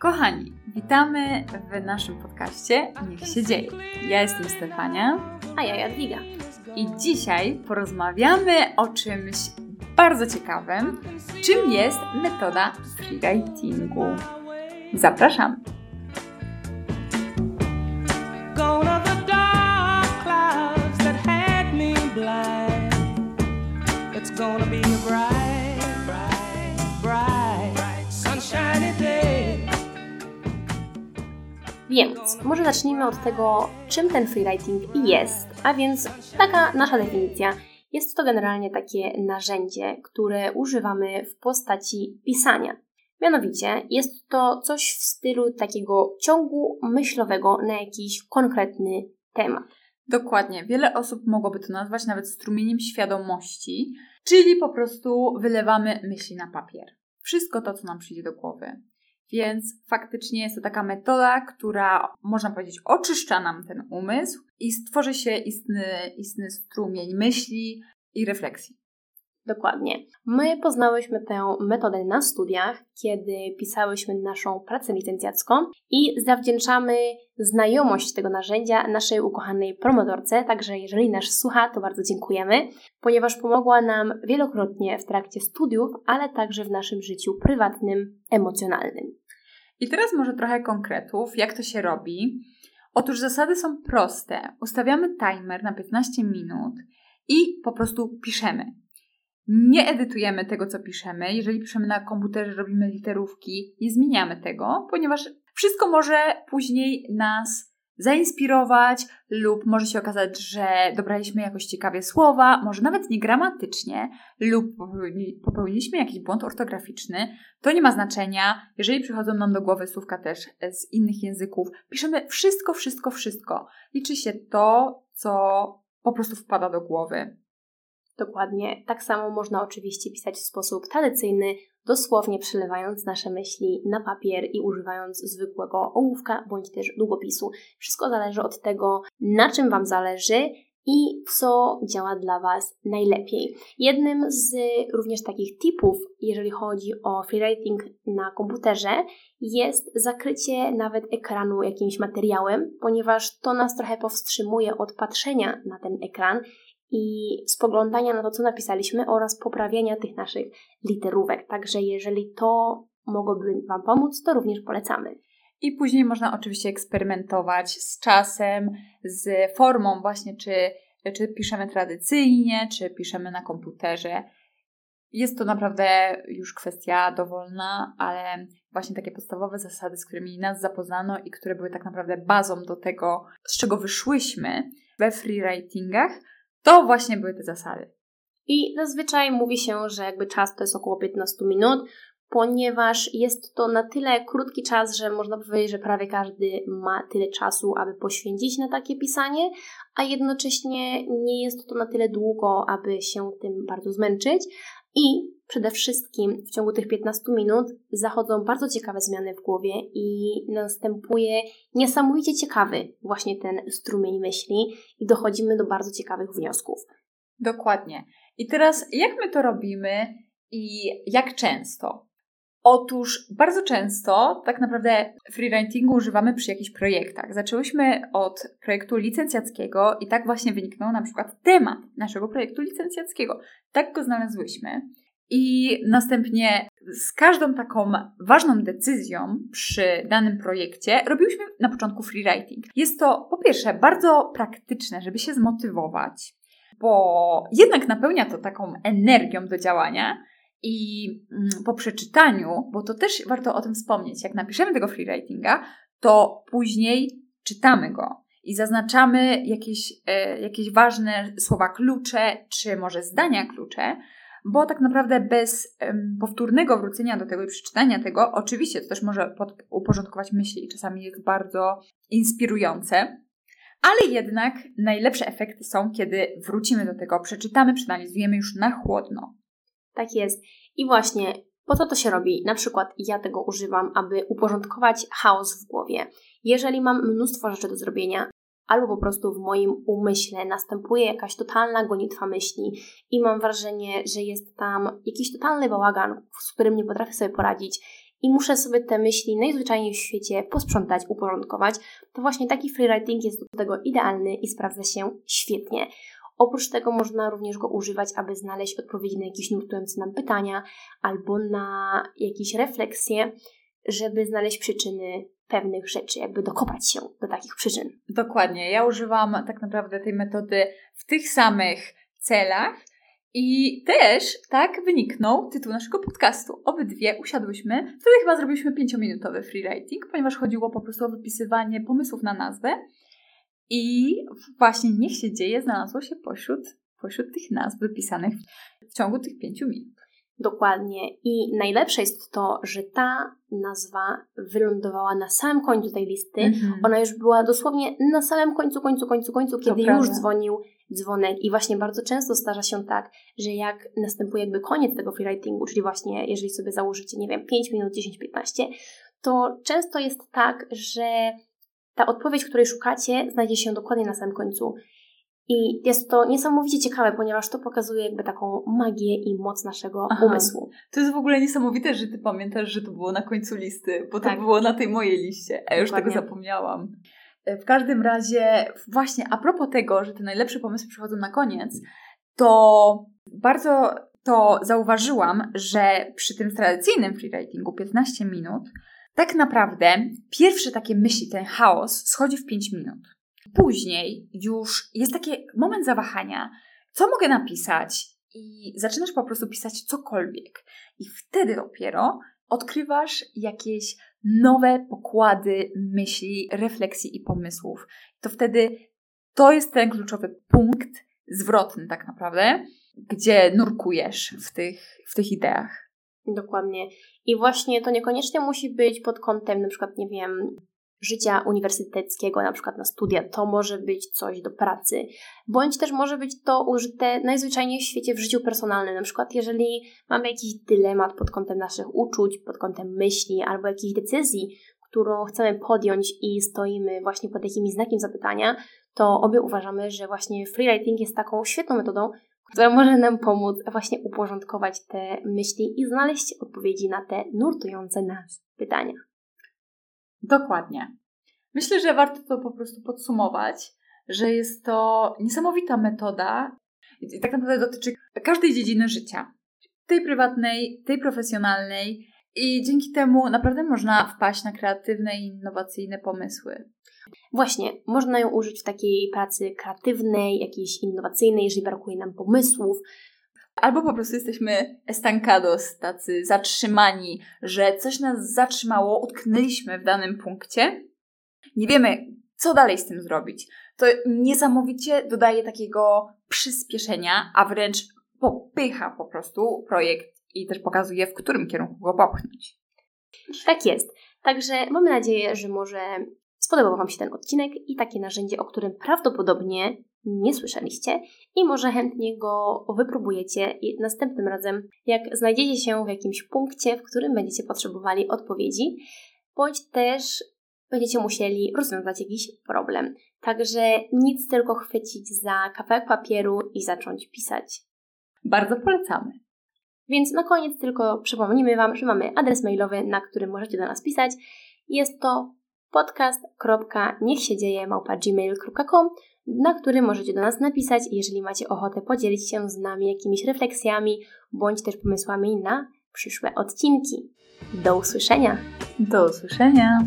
Kochani, witamy w naszym podcaście Niech się dzieje. Ja jestem Stefania. A ja Jadwiga. I dzisiaj porozmawiamy o czymś bardzo ciekawym, czym jest metoda freewritingu. Zapraszam! Więc może zacznijmy od tego, czym ten freewriting jest. A więc taka nasza definicja. Jest to generalnie takie narzędzie, które używamy w postaci pisania. Mianowicie jest to coś w stylu takiego ciągu myślowego na jakiś konkretny temat. Dokładnie. Wiele osób mogłoby to nazwać nawet strumieniem świadomości, czyli po prostu wylewamy myśli na papier. Wszystko to, co nam przyjdzie do głowy. Więc faktycznie jest to taka metoda, która, można powiedzieć, oczyszcza nam ten umysł i stworzy się istny, istny strumień myśli i refleksji. Dokładnie. My poznałyśmy tę metodę na studiach, kiedy pisałyśmy naszą pracę licencjacką i zawdzięczamy znajomość tego narzędzia naszej ukochanej promotorce, także jeżeli nas słucha, to bardzo dziękujemy, ponieważ pomogła nam wielokrotnie w trakcie studiów, ale także w naszym życiu prywatnym, emocjonalnym. I teraz może trochę konkretów, jak to się robi. Otóż zasady są proste. Ustawiamy timer na 15 minut i po prostu piszemy nie edytujemy tego, co piszemy. Jeżeli piszemy na komputerze, robimy literówki, nie zmieniamy tego, ponieważ wszystko może później nas zainspirować lub może się okazać, że dobraliśmy jakoś ciekawie słowa, może nawet nie gramatycznie lub popełniliśmy jakiś błąd ortograficzny. To nie ma znaczenia. Jeżeli przychodzą nam do głowy słówka też z innych języków, piszemy wszystko, wszystko, wszystko. Liczy się to, co po prostu wpada do głowy. Dokładnie tak samo można oczywiście pisać w sposób tradycyjny, dosłownie przelewając nasze myśli na papier i używając zwykłego ołówka bądź też długopisu. Wszystko zależy od tego, na czym Wam zależy i co działa dla Was najlepiej. Jednym z również takich tipów, jeżeli chodzi o freewriting na komputerze, jest zakrycie nawet ekranu jakimś materiałem, ponieważ to nas trochę powstrzymuje od patrzenia na ten ekran i spoglądania na to, co napisaliśmy oraz poprawiania tych naszych literówek. Także jeżeli to mogłoby Wam pomóc, to również polecamy. I później można oczywiście eksperymentować z czasem, z formą właśnie, czy, czy piszemy tradycyjnie, czy piszemy na komputerze. Jest to naprawdę już kwestia dowolna, ale właśnie takie podstawowe zasady, z którymi nas zapoznano i które były tak naprawdę bazą do tego, z czego wyszłyśmy we freewritingach, to właśnie były te zasady. I zazwyczaj mówi się, że jakby czas to jest około 15 minut, ponieważ jest to na tyle krótki czas, że można powiedzieć, że prawie każdy ma tyle czasu, aby poświęcić na takie pisanie, a jednocześnie nie jest to na tyle długo, aby się tym bardzo zmęczyć. I przede wszystkim w ciągu tych 15 minut zachodzą bardzo ciekawe zmiany w głowie i następuje niesamowicie ciekawy właśnie ten strumień myśli i dochodzimy do bardzo ciekawych wniosków. Dokładnie. I teraz jak my to robimy i jak często? Otóż bardzo często tak naprawdę freewritingu używamy przy jakichś projektach. Zaczęłyśmy od projektu licencjackiego i tak właśnie wyniknął na przykład temat naszego projektu licencjackiego. Tak go znalazłyśmy. I następnie z każdą taką ważną decyzją przy danym projekcie robiłyśmy na początku freewriting. Jest to po pierwsze bardzo praktyczne, żeby się zmotywować, bo jednak napełnia to taką energią do działania. I mm, po przeczytaniu, bo to też warto o tym wspomnieć, jak napiszemy tego freewritinga, to później czytamy go i zaznaczamy jakieś, e, jakieś ważne słowa klucze, czy może zdania klucze, bo tak naprawdę bez um, powtórnego wrócenia do tego i przeczytania tego, oczywiście to też może pod, uporządkować myśli i czasami jest bardzo inspirujące, ale jednak najlepsze efekty są, kiedy wrócimy do tego, przeczytamy, przeanalizujemy już na chłodno. Tak jest. I właśnie po co to się robi? Na przykład ja tego używam, aby uporządkować chaos w głowie. Jeżeli mam mnóstwo rzeczy do zrobienia, albo po prostu w moim umyśle następuje jakaś totalna gonitwa myśli i mam wrażenie, że jest tam jakiś totalny bałagan, z którym nie potrafię sobie poradzić i muszę sobie te myśli najzwyczajniej w świecie posprzątać, uporządkować, to właśnie taki freewriting jest do tego idealny i sprawdza się świetnie. Oprócz tego można również go używać, aby znaleźć odpowiedzi na jakieś nurtujące nam pytania albo na jakieś refleksje, żeby znaleźć przyczyny pewnych rzeczy, jakby dokopać się do takich przyczyn. Dokładnie. Ja używam tak naprawdę tej metody w tych samych celach, i też tak wyniknął tytuł naszego podcastu. Obydwie usiadłyśmy, wtedy chyba zrobiliśmy pięciominutowy freewriting, ponieważ chodziło po prostu o wypisywanie pomysłów na nazwę. I właśnie Niech się dzieje znalazło się pośród, pośród tych nazw wypisanych w ciągu tych pięciu minut. Dokładnie. I najlepsze jest to, że ta nazwa wylądowała na samym końcu tej listy. Mm-hmm. Ona już była dosłownie na samym końcu, końcu, końcu, końcu, kiedy już dzwonił dzwonek. I właśnie bardzo często zdarza się tak, że jak następuje jakby koniec tego freewritingu, czyli właśnie jeżeli sobie założycie, nie wiem, 5 minut, 10, 15, to często jest tak, że ta odpowiedź, której szukacie, znajdzie się dokładnie na samym końcu. I jest to niesamowicie ciekawe, ponieważ to pokazuje jakby taką magię i moc naszego Aha. umysłu. To jest w ogóle niesamowite, że ty pamiętasz, że to było na końcu listy, bo tak. to było na tej mojej liście, a ja już tego zapomniałam. E, w każdym razie, właśnie a propos tego, że te najlepsze pomysły przychodzą na koniec, to bardzo to zauważyłam, że przy tym tradycyjnym freewritingu 15 minut, tak naprawdę pierwsze takie myśli, ten chaos schodzi w 5 minut. Później już jest taki moment zawahania, co mogę napisać, i zaczynasz po prostu pisać cokolwiek. I wtedy dopiero odkrywasz jakieś nowe pokłady myśli, refleksji i pomysłów. To wtedy to jest ten kluczowy punkt zwrotny, tak naprawdę, gdzie nurkujesz w tych, w tych ideach. Dokładnie. I właśnie to niekoniecznie musi być pod kątem, na przykład, nie wiem, życia uniwersyteckiego, na przykład na studia, to może być coś do pracy, bądź też może być to użyte najzwyczajniej w świecie w życiu personalnym. Na przykład, jeżeli mamy jakiś dylemat pod kątem naszych uczuć, pod kątem myśli albo jakiejś decyzji, którą chcemy podjąć i stoimy właśnie pod jakimś znakiem zapytania, to obie uważamy, że właśnie freewriting jest taką świetną metodą, która może nam pomóc właśnie uporządkować te myśli i znaleźć odpowiedzi na te nurtujące nas pytania. Dokładnie. Myślę, że warto to po prostu podsumować, że jest to niesamowita metoda i tak naprawdę dotyczy każdej dziedziny życia. Tej prywatnej, tej profesjonalnej i dzięki temu naprawdę można wpaść na kreatywne i innowacyjne pomysły. Właśnie, można ją użyć w takiej pracy kreatywnej, jakiejś innowacyjnej, jeżeli brakuje nam pomysłów, Albo po prostu jesteśmy estancados, tacy zatrzymani, że coś nas zatrzymało, utknęliśmy w danym punkcie. Nie wiemy, co dalej z tym zrobić. To niesamowicie dodaje takiego przyspieszenia, a wręcz popycha po prostu projekt i też pokazuje, w którym kierunku go popchnąć. Tak jest. Także mamy nadzieję, że może spodobał Wam się ten odcinek i takie narzędzie, o którym prawdopodobnie nie słyszeliście i może chętnie go wypróbujecie i następnym razem, jak znajdziecie się w jakimś punkcie, w którym będziecie potrzebowali odpowiedzi, bądź też będziecie musieli rozwiązać jakiś problem. Także nic tylko chwycić za kawałek papieru i zacząć pisać. Bardzo polecamy. Więc na koniec tylko przypomnimy Wam, że mamy adres mailowy, na którym możecie do nas pisać. Jest to podcast.niechsiedzieje.gmail.com na którym możecie do nas napisać, jeżeli macie ochotę podzielić się z nami jakimiś refleksjami bądź też pomysłami na przyszłe odcinki. Do usłyszenia! Do usłyszenia!